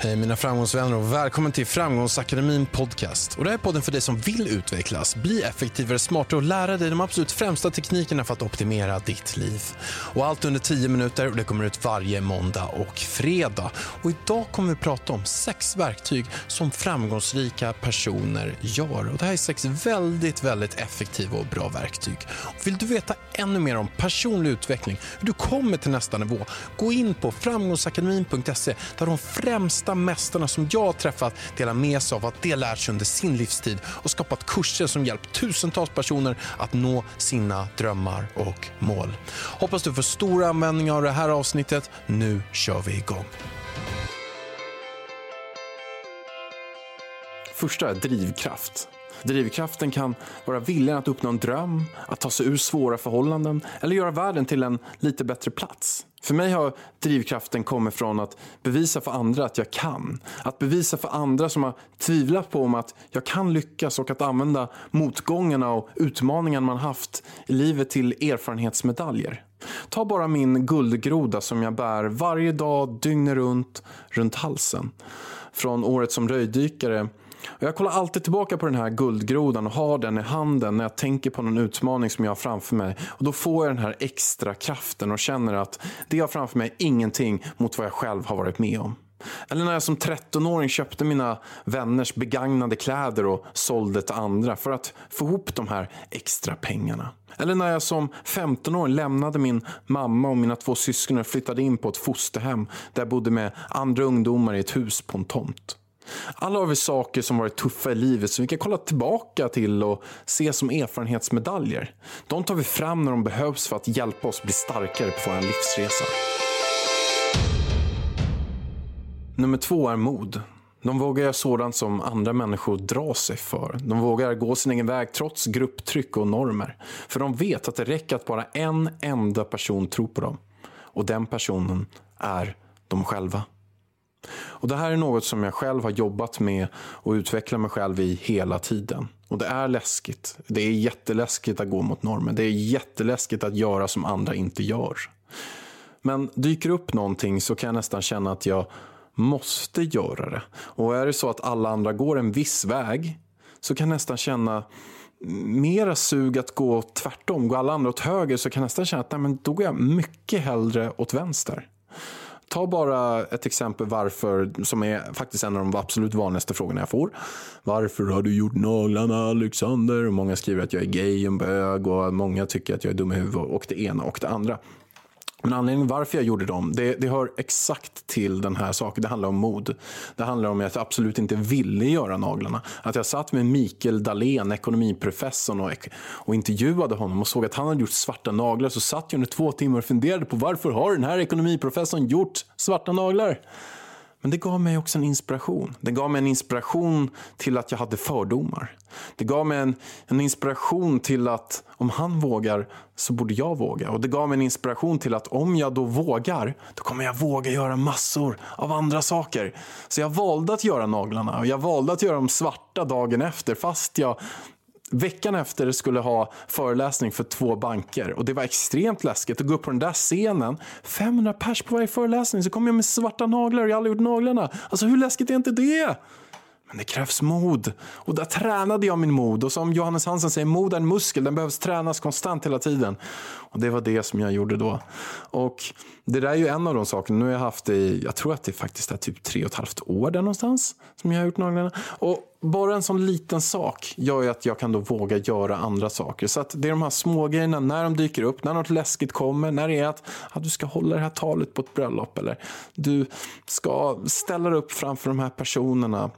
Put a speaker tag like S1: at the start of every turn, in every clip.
S1: Hej mina framgångsvänner och välkommen till Framgångsakademin Podcast. Och det här är podden för dig som vill utvecklas, bli effektivare, smartare och lära dig de absolut främsta teknikerna för att optimera ditt liv. Och allt under 10 minuter och det kommer ut varje måndag och fredag. Och idag kommer vi prata om sex verktyg som framgångsrika personer gör. Och det här är sex väldigt, väldigt effektiva och bra verktyg. Och vill du veta ännu mer om personlig utveckling, hur du kommer till nästa nivå, gå in på framgångsakademin.se där de främsta mästarna som jag har träffat delar med sig av att de lärt sig under sin livstid och skapat kurser som hjälpt tusentals personer att nå sina drömmar och mål. Hoppas du får stor användning av det här avsnittet. Nu kör vi igång. Första är drivkraft. Drivkraften kan vara viljan att uppnå en dröm, att ta sig ur svåra förhållanden eller göra världen till en lite bättre plats. För mig har drivkraften kommit från att bevisa för andra att jag kan. Att bevisa för andra som har tvivlat på om att jag kan lyckas och att använda motgångarna och utmaningarna man haft i livet till erfarenhetsmedaljer. Ta bara min guldgroda som jag bär varje dag dygnet runt, runt halsen. Från året som röjdykare jag kollar alltid tillbaka på den här guldgrodan och har den i handen när jag tänker på någon utmaning som jag har framför mig. Och Då får jag den här extra kraften och känner att det jag har framför mig är ingenting mot vad jag själv har varit med om. Eller när jag som 13-åring köpte mina vänners begagnade kläder och sålde till andra för att få ihop de här extra pengarna. Eller när jag som 15-åring lämnade min mamma och mina två syskon och flyttade in på ett fosterhem där jag bodde med andra ungdomar i ett hus på en tomt. Alla har vi saker som varit tuffa i livet som vi kan kolla tillbaka till och se som erfarenhetsmedaljer. De tar vi fram när de behövs för att hjälpa oss bli starkare på vår livsresa. Nummer två är mod. De vågar göra sådant som andra människor drar sig för. De vågar gå sin egen väg trots grupptryck och normer. För de vet att det räcker att bara en enda person tror på dem. Och den personen är de själva. Och Det här är något som jag själv har jobbat med och utvecklat mig själv i hela tiden. Och det är läskigt. Det är jätteläskigt att gå mot normer. Det är jätteläskigt att göra som andra inte gör. Men dyker upp någonting så kan jag nästan känna att jag måste göra det. Och är det så att alla andra går en viss väg så kan jag nästan känna mera sug att gå tvärtom. Går alla andra åt höger så kan jag nästan känna att nej, men då går jag mycket hellre åt vänster. Ta bara ett exempel varför, som är faktiskt en av de absolut vanligaste frågorna jag får. Varför har du gjort naglarna Alexander? Många skriver att jag är gay och bög och många tycker att jag är dum i huvudet och det ena och det andra. Men anledningen varför jag gjorde dem, det, det hör exakt till den här saken. Det handlar om mod. Det handlar om att jag absolut inte ville göra naglarna. Att jag satt med Mikael Dahlén, ekonomiprofessorn, och, och intervjuade honom och såg att han hade gjort svarta naglar. Så satt jag under två timmar och funderade på varför har den här ekonomiprofessorn gjort svarta naglar? Men det gav mig också en inspiration. Det gav mig en inspiration till att jag hade fördomar. Det gav mig en, en, inspiration till att om han vågar så borde jag våga. Och det gav mig en inspiration till att om jag då vågar, då kommer jag våga göra massor av andra saker. Så jag valde att göra naglarna och jag valde att göra dem svarta dagen efter fast jag Veckan efter skulle ha föreläsning för två banker och det var extremt läskigt att gå upp på den där scenen. 500 pers på varje föreläsning så kom jag med svarta naglar och jag har aldrig gjort naglarna. Alltså hur läskigt är inte det? Men det krävs mod. Och där tränade jag min mod. Och som Johannes Hansen säger, mod är en muskel. Den behövs tränas konstant hela tiden. Och det var det som jag gjorde då. Och det där är ju en av de sakerna. Nu har jag haft det i, jag tror att det faktiskt är typ tre och ett halvt år där någonstans. Som jag har gjort naglarna. Och bara en sån liten sak gör ju att jag kan då våga göra andra saker. Så att det är de här små grejerna när de dyker upp, när något läskigt kommer, när det är att, att du ska hålla det här talet på ett bröllop eller du ska ställa dig upp framför de här personerna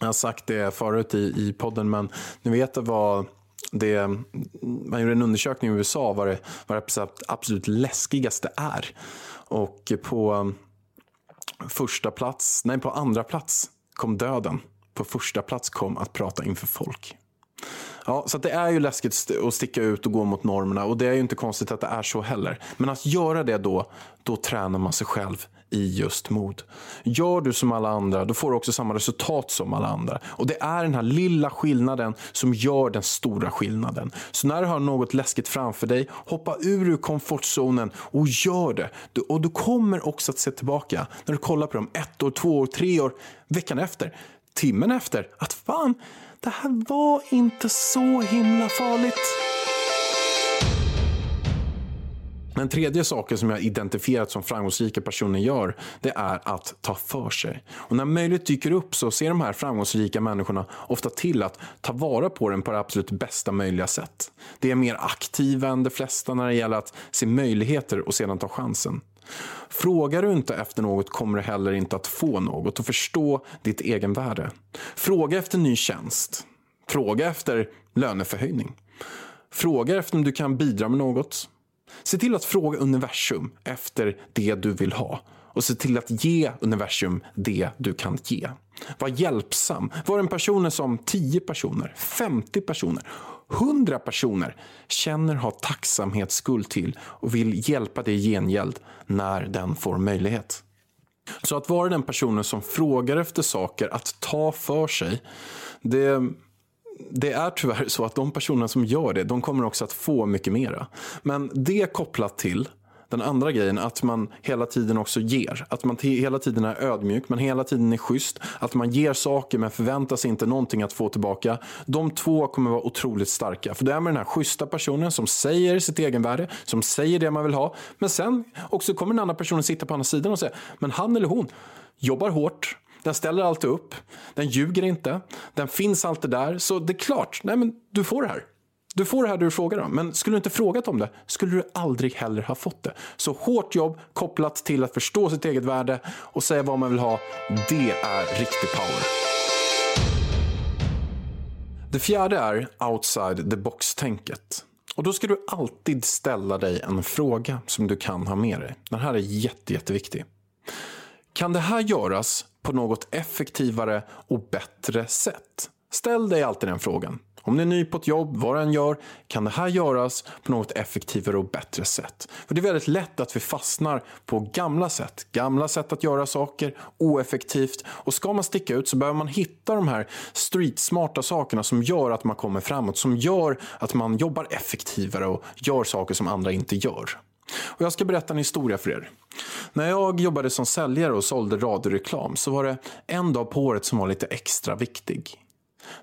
S1: jag har sagt det förut i, i podden, men ni vet vad det, man gjorde en undersökning i USA vad det, vad det absolut läskigaste är. Och på första plats, nej på andra plats kom döden. På första plats kom att prata inför folk. Ja, så det är ju läskigt att sticka ut och gå mot normerna och det är ju inte konstigt att det är så heller. Men att göra det då, då tränar man sig själv i just mod. Gör du som alla andra, då får du också samma resultat som alla andra. Och det är den här lilla skillnaden som gör den stora skillnaden. Så när du har något läskigt framför dig, hoppa ur komfortzonen och gör det. Och du kommer också att se tillbaka när du kollar på dem ett år, två år, tre år, veckan efter, timmen efter, att fan, det här var inte så himla farligt. Den tredje saken som jag identifierat som framgångsrika personer gör, det är att ta för sig. Och när möjlighet dyker upp så ser de här framgångsrika människorna ofta till att ta vara på den på det absolut bästa möjliga sätt. Det är mer aktiva än de flesta när det gäller att se möjligheter och sedan ta chansen. Frågar du inte efter något kommer du heller inte att få något och förstå ditt egenvärde. Fråga efter ny tjänst. Fråga efter löneförhöjning. Fråga efter om du kan bidra med något. Se till att fråga universum efter det du vill ha och se till att ge universum det du kan ge. Var hjälpsam. Var en person som 10 personer, 50 personer, 100 personer känner har tacksamhetsskuld till och vill hjälpa dig i gengäld när den får möjlighet. Så att vara den personen som frågar efter saker, att ta för sig, det det är tyvärr så att de personer som gör det, de kommer också att få mycket mera. Men det kopplat till den andra grejen, att man hela tiden också ger. Att man hela tiden är ödmjuk, man hela tiden är schysst. Att man ger saker men förväntar sig inte någonting att få tillbaka. De två kommer vara otroligt starka. För det är med den här schyssta personen som säger sitt egenvärde, som säger det man vill ha. Men sen också kommer den andra personen sitta på andra sidan och säga, men han eller hon jobbar hårt, den ställer alltid upp. Den ljuger inte. Den finns alltid där. Så det är klart, nej men du får det här. Du får det här du frågar om. Men skulle du inte frågat om det skulle du aldrig heller ha fått det. Så hårt jobb kopplat till att förstå sitt eget värde och säga vad man vill ha. Det är riktig power. Det fjärde är outside the box-tänket. Och då ska du alltid ställa dig en fråga som du kan ha med dig. Den här är jätte, jätteviktig. Kan det här göras på något effektivare och bättre sätt? Ställ dig alltid den frågan. Om du är ny på ett jobb, vad du än gör, kan det här göras på något effektivare och bättre sätt? För det är väldigt lätt att vi fastnar på gamla sätt. Gamla sätt att göra saker, oeffektivt. Och ska man sticka ut så behöver man hitta de här streetsmarta sakerna som gör att man kommer framåt. Som gör att man jobbar effektivare och gör saker som andra inte gör. Och jag ska berätta en historia för er. När jag jobbade som säljare och sålde radioreklam så var det en dag på året som var lite extra viktig.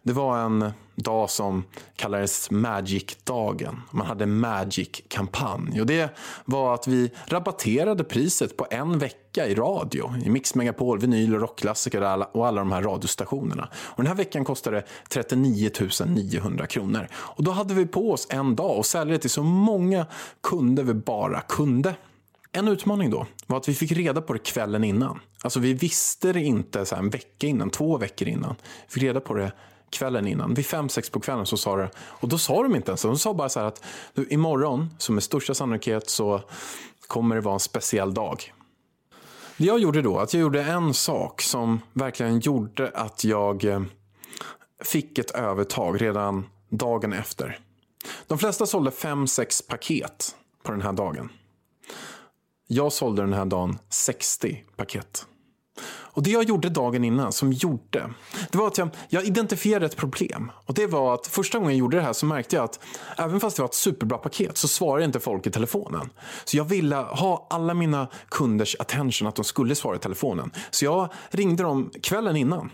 S1: Det var en dag som kallades Magic-dagen. Man hade Magic-kampanj. Och det var att vi rabatterade priset på en vecka i radio. I Mix Megapol, vinyl och rockklassiker och alla de här radiostationerna. Och den här veckan kostade 39 900 kronor. Och då hade vi på oss en dag och sälja till så många kunder vi bara kunde. En utmaning då var att vi fick reda på det kvällen innan. Alltså vi visste det inte så en vecka innan, två veckor innan. Vi fick reda på det kvällen innan. Vid fem, sex på kvällen så sa det. Och då sa de inte ens De sa bara så här att du, imorgon, som med största sannolikhet, så kommer det vara en speciell dag. Det jag gjorde då, att jag gjorde en sak som verkligen gjorde att jag eh, fick ett övertag redan dagen efter. De flesta sålde fem, sex paket på den här dagen. Jag sålde den här dagen 60 paket. Och det jag gjorde dagen innan som gjorde, det var att jag, jag identifierade ett problem. Och det var att första gången jag gjorde det här så märkte jag att även fast det var ett superbra paket så svarade inte folk i telefonen. Så jag ville ha alla mina kunders attention att de skulle svara i telefonen. Så jag ringde dem kvällen innan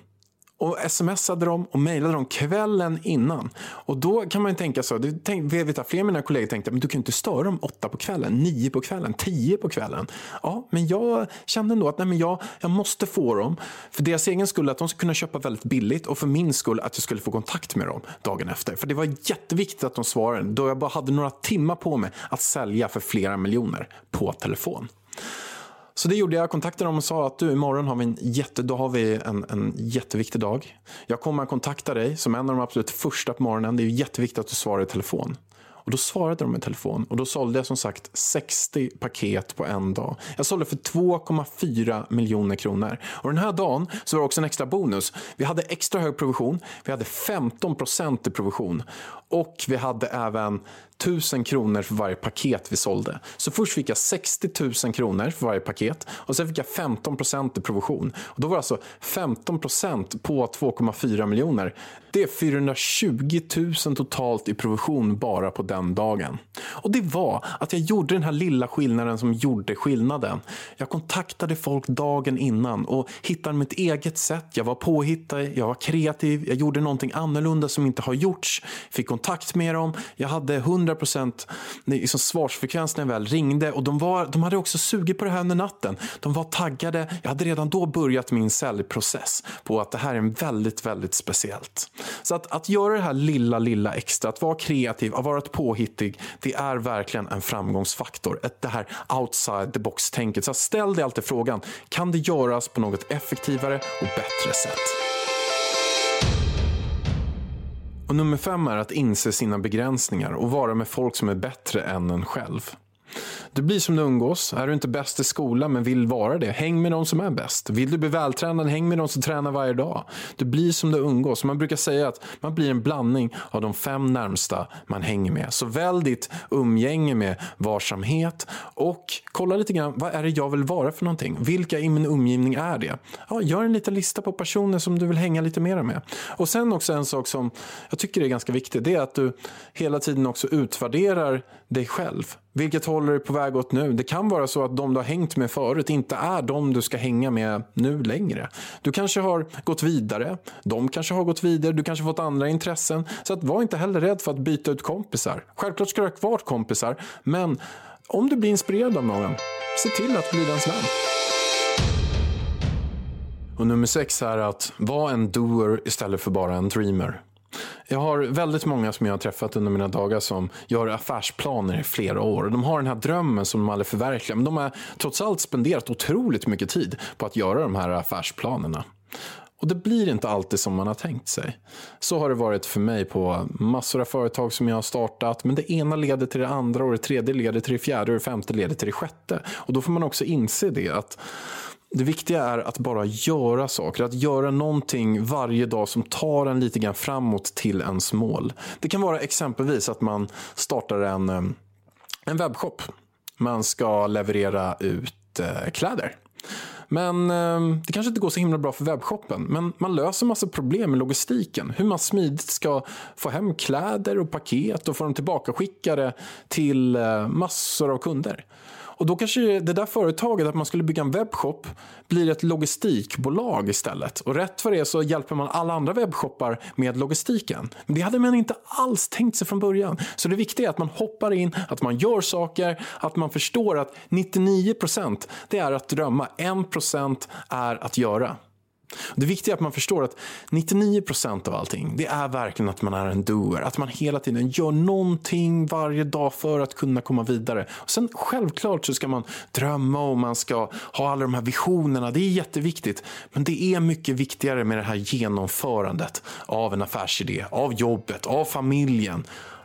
S1: och smsade dem och mejlade dem kvällen innan. Och då kan man ju tänka så, det tänk, vet att flera av mina kollegor tänkte, men du kan ju inte störa dem åtta på kvällen, nio på kvällen, tio på kvällen. Ja, men jag kände ändå att nej, men jag, jag måste få dem, för deras egen skull, att de ska kunna köpa väldigt billigt och för min skull att jag skulle få kontakt med dem dagen efter. För det var jätteviktigt att de svarade, då jag bara hade några timmar på mig att sälja för flera miljoner på telefon. Så det gjorde jag. Jag kontaktade dem och sa att du, imorgon har vi en, jätte, då har vi en, en jätteviktig dag. Jag kommer att kontakta dig som en av de absolut första på morgonen. Det är jätteviktigt att du svarar i telefon. Och då svarade de i telefon och då sålde jag som sagt 60 paket på en dag. Jag sålde för 2,4 miljoner kronor. Och den här dagen så var det också en extra bonus. Vi hade extra hög provision. Vi hade 15 procent i provision. Och vi hade även 1000 kronor för varje paket vi sålde. Så först fick jag 60 000 kronor för varje paket och sen fick jag 15 procent i provision. Och då var det alltså 15 procent på 2,4 miljoner. Det är 420 000 totalt i provision bara på den dagen. Och det var att jag gjorde den här lilla skillnaden som gjorde skillnaden. Jag kontaktade folk dagen innan och hittade mitt eget sätt. Jag var påhittad, jag var kreativ, jag gjorde någonting annorlunda som inte har gjorts. Fick kontakt med dem, jag hade 100 procent liksom svarsfrekvens när jag väl ringde och de, var, de hade också sugit på det här under natten. De var taggade. Jag hade redan då börjat min säljprocess på att det här är väldigt, väldigt speciellt. Så att, att göra det här lilla, lilla extra, att vara kreativ, att vara påhittig, det är verkligen en framgångsfaktor. Ett, det här outside the box-tänket. Så ställ dig alltid frågan, kan det göras på något effektivare och bättre sätt? Och nummer fem är att inse sina begränsningar och vara med folk som är bättre än en själv. Du blir som du umgås. Är du inte bäst i skolan men vill vara det, häng med de som är bäst. Vill du bli vältränad, häng med de som tränar varje dag. Du blir som du umgås. Man brukar säga att man blir en blandning av de fem närmsta man hänger med. Så välj ditt umgänge med varsamhet och kolla lite grann, vad är det jag vill vara för någonting? Vilka i min umgivning är det? Ja, gör en liten lista på personer som du vill hänga lite mer med. Och sen också en sak som jag tycker är ganska viktig, det är att du hela tiden också utvärderar dig själv. Vilket håller dig på väg åt nu? Det kan vara så att de du har hängt med förut inte är de du ska hänga med nu längre. Du kanske har gått vidare, de kanske har gått vidare, du kanske fått andra intressen. Så att var inte heller rädd för att byta ut kompisar. Självklart ska du ha kvar kompisar, men om du blir inspirerad av någon, se till att bli dens vän. Och nummer sex är att vara en doer istället för bara en dreamer. Jag har väldigt många som jag har träffat under mina dagar som gör affärsplaner i flera år. De har den här drömmen som de aldrig förverkligar. Men de har trots allt spenderat otroligt mycket tid på att göra de här affärsplanerna. Och det blir inte alltid som man har tänkt sig. Så har det varit för mig på massor av företag som jag har startat. Men det ena leder till det andra och det tredje leder till det fjärde och det femte leder till det sjätte. Och då får man också inse det att det viktiga är att bara göra saker, att göra någonting varje dag som tar en lite grann framåt till ens mål. Det kan vara exempelvis att man startar en, eh, en webbshop. Man ska leverera ut eh, kläder. Men eh, det kanske inte går så himla bra för webbshoppen. Men man löser massa problem med logistiken. Hur man smidigt ska få hem kläder och paket och få dem tillbaka skickade till eh, massor av kunder. Och då kanske det där företaget, att man skulle bygga en webbshop, blir ett logistikbolag istället. Och rätt för det så hjälper man alla andra webbshoppar med logistiken. Men det hade man inte alls tänkt sig från början. Så det viktiga är att man hoppar in, att man gör saker, att man förstår att 99% det är att drömma, 1% är att göra. Det viktiga är att man förstår att 99% av allting, det är verkligen att man är en doer. Att man hela tiden gör någonting varje dag för att kunna komma vidare. Och sen självklart så ska man drömma och man ska ha alla de här visionerna. Det är jätteviktigt. Men det är mycket viktigare med det här genomförandet av en affärsidé, av jobbet, av familjen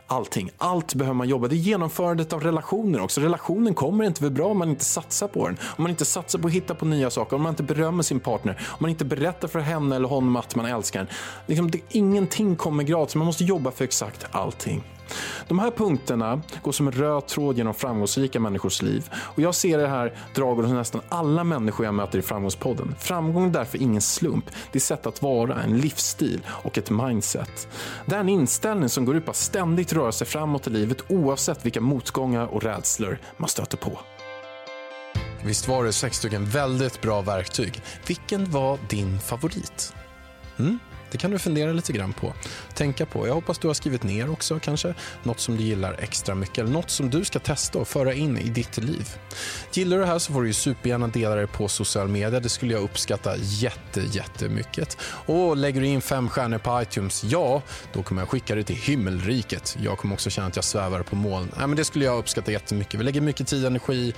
S1: allting. Allt behöver man jobba. Det är genomförandet av relationer också. Relationen kommer inte bli bra om man inte satsar på den. Om man inte satsar på att hitta på nya saker, om man inte berömmer sin partner, om man inte berättar för henne eller honom att man älskar den. Liksom, det, ingenting kommer gratis, man måste jobba för exakt allting. De här punkterna går som en röd tråd genom framgångsrika människors liv. Och jag ser det här draget hos nästan alla människor jag möter i Framgångspodden. Framgång är därför ingen slump. Det är sätt att vara, en livsstil och ett mindset. Det är en inställning som går ut på att ständigt röra sig framåt i livet oavsett vilka motgångar och rädslor man stöter på. Visst var det sex stycken väldigt bra verktyg. Vilken var din favorit? Mm? Det kan du fundera lite grann på. Tänka på. Jag hoppas du har skrivit ner också kanske något som du gillar extra mycket eller något som du ska testa och föra in i ditt liv. Gillar du det här så får du ju supergärna dela det på social media. Det skulle jag uppskatta jätte, jättemycket. Och lägger du in fem stjärnor på iTunes, ja, då kommer jag skicka det till himmelriket. Jag kommer också känna att jag svävar på moln. Nej, men det skulle jag uppskatta jättemycket. Vi lägger mycket tid och energi.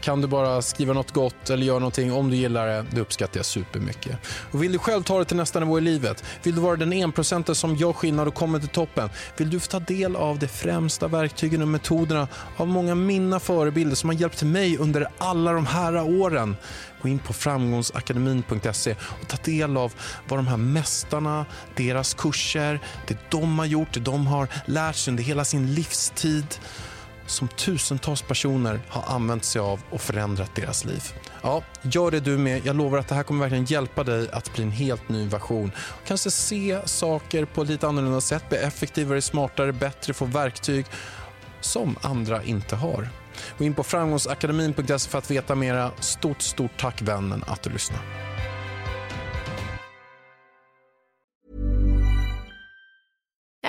S1: Kan du bara skriva något gott eller göra någonting om du gillar det, det uppskattar jag supermycket. Och vill du själv ta det till nästa nivå i livet? Vill du vara den enprocentare som jag skillnad och kommer till toppen? Vill du få ta del av de främsta verktygen och metoderna av många mina förebilder som har hjälpt mig under alla de här åren? Gå in på framgångsakademin.se och ta del av vad de här mästarna, deras kurser, det de har gjort, det de har lärt sig under hela sin livstid som tusentals personer har använt sig av och förändrat deras liv. Ja, gör det du med. Jag lovar att det här kommer verkligen hjälpa dig att bli en helt ny version. Kanske se saker på ett lite annorlunda sätt, bli effektivare, smartare, bättre, få verktyg som andra inte har. Gå in på framgångsakademin.se för att veta mera. Stort, stort tack vännen att du lyssnar.